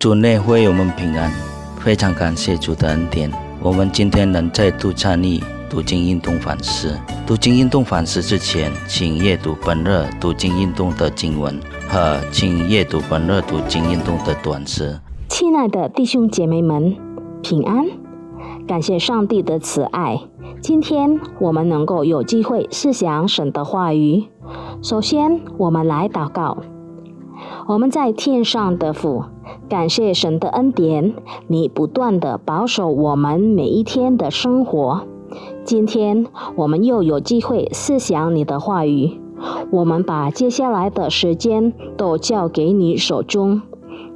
主内会友们平安，非常感谢主的恩典。我们今天能再度参与读经运动反思。读经运动反思之前，请阅读本日读经运动的经文和请阅读本日读经运动的短诗。亲爱的弟兄姐妹们，平安！感谢上帝的慈爱，今天我们能够有机会思想神的话语。首先，我们来祷告。我们在天上的父。感谢神的恩典，你不断的保守我们每一天的生活。今天我们又有机会思想你的话语，我们把接下来的时间都交给你手中，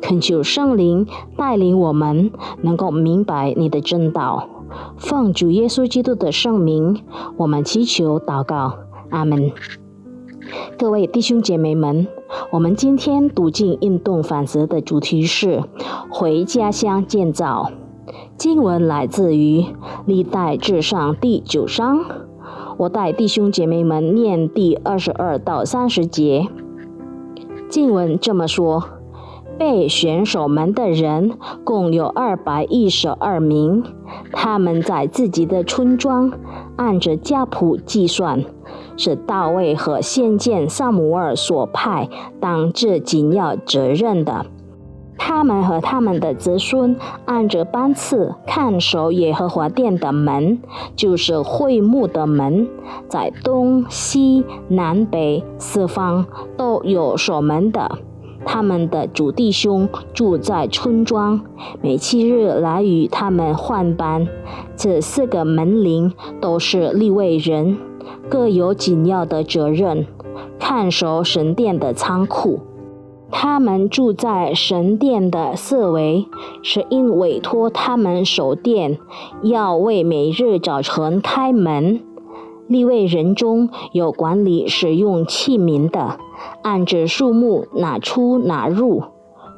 恳求圣灵带领我们，能够明白你的真道。奉主耶稣基督的圣名，我们祈求祷告，阿门。各位弟兄姐妹们。我们今天读经运动反思的主题是回家乡建造。经文来自于历代至上第九章。我带弟兄姐妹们念第二十二到三十节。经文这么说：被选手们的人共有二百一十二名，他们在自己的村庄按着家谱计算。是大卫和先见萨姆尔所派当这紧要责任的。他们和他们的子孙按着班次看守耶和华殿的门，就是会幕的门，在东西南北四方都有守门的。他们的主弟兄住在村庄，每七日来与他们换班。这四个门铃都是立位人。各有紧要的责任，看守神殿的仓库。他们住在神殿的四围，是因委托他们守殿，要为每日早晨开门。立位人中有管理使用器皿的，按着数目拿出拿入；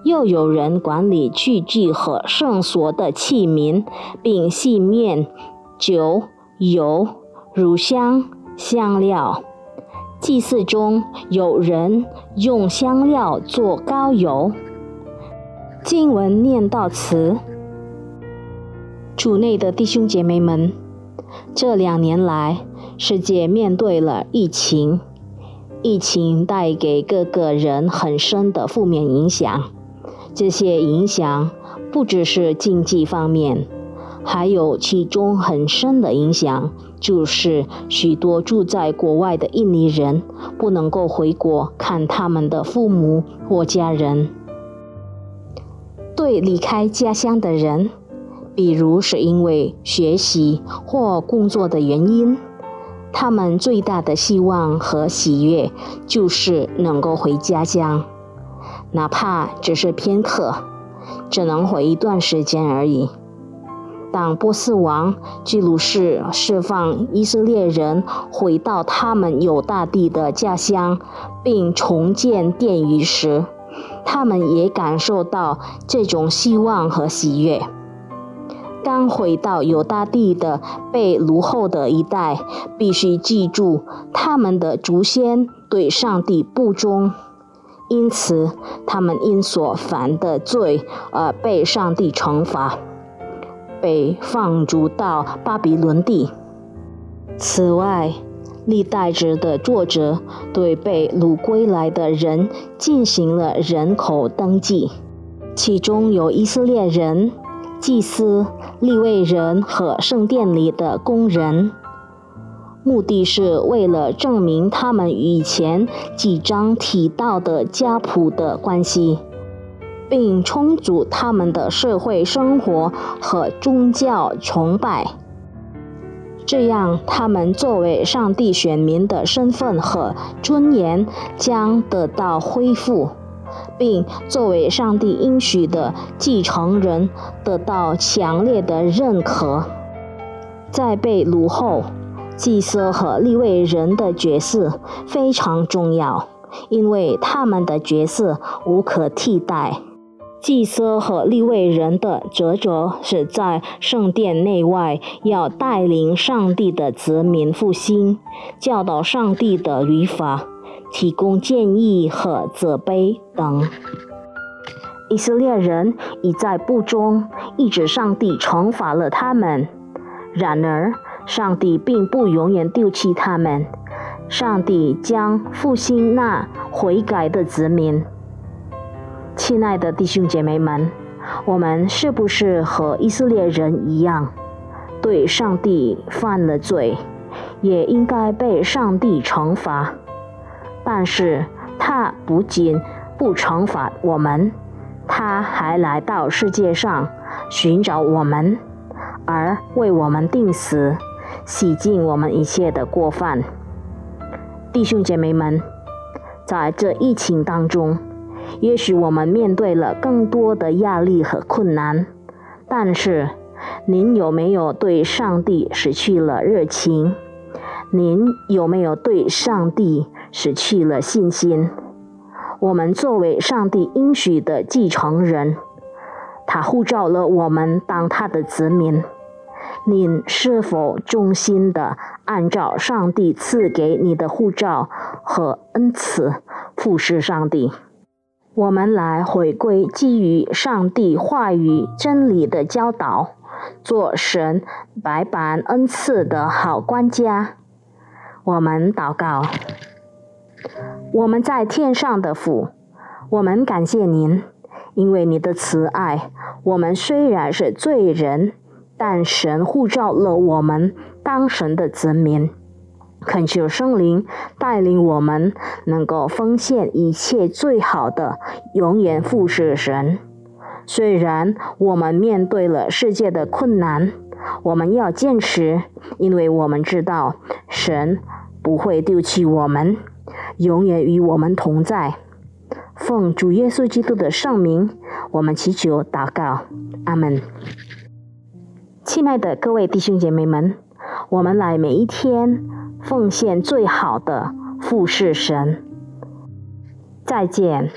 又有人管理器具和圣所的器皿，并细面、酒、油、乳香。香料，祭祀中有人用香料做膏油。经文念到此，主内的弟兄姐妹们，这两年来，世界面对了疫情，疫情带给各个人很深的负面影响。这些影响不只是经济方面。还有其中很深的影响，就是许多住在国外的印尼人不能够回国看他们的父母或家人。对离开家乡的人，比如是因为学习或工作的原因，他们最大的希望和喜悦就是能够回家乡，哪怕只是片刻，只能回一段时间而已。当波斯王居鲁士释放以色列人回到他们有大地的家乡，并重建殿宇时，他们也感受到这种希望和喜悦。刚回到犹大地的被掳后的一代，必须记住他们的祖先对上帝不忠，因此他们因所犯的罪而被上帝惩罚。被放逐到巴比伦地。此外，历代志的作者对被掳归来的人进行了人口登记，其中有以色列人、祭司、立位人和圣殿里的工人，目的是为了证明他们与以前几章提到的家谱的关系。并充足他们的社会生活和宗教崇拜，这样他们作为上帝选民的身份和尊严将得到恢复，并作为上帝应许的继承人得到强烈的认可。在被掳后，祭司和立位人的角色非常重要，因为他们的角色无可替代。祭司和立位人的职责是在圣殿内外要带领上帝的子民复兴，教导上帝的律法，提供建议和责备等。以色列人已在不忠，一直上帝惩罚了他们。然而，上帝并不永远丢弃他们，上帝将复兴那悔改的子民。亲爱的弟兄姐妹们，我们是不是和以色列人一样，对上帝犯了罪，也应该被上帝惩罚？但是他不仅不惩罚我们。他还来到世界上寻找我们，而为我们定死，洗净我们一切的过犯。弟兄姐妹们，在这疫情当中，也许我们面对了更多的压力和困难，但是您有没有对上帝失去了热情？您有没有对上帝失去了信心？我们作为上帝应许的继承人，他呼召了我们当他的子民。您是否忠心的按照上帝赐给你的护照和恩赐服侍上帝？我们来回归基于上帝话语真理的教导，做神百般恩赐的好管家。我们祷告。我们在天上的父，我们感谢您，因为你的慈爱。我们虽然是罪人，但神护照了我们当神的子民。恳求圣灵带领我们，能够奉献一切最好的，永远服侍神。虽然我们面对了世界的困难，我们要坚持，因为我们知道神不会丢弃我们。永远与我们同在。奉主耶稣基督的圣名，我们祈求祷告，阿门。亲爱的各位弟兄姐妹们，我们来每一天奉献最好的服侍神。再见。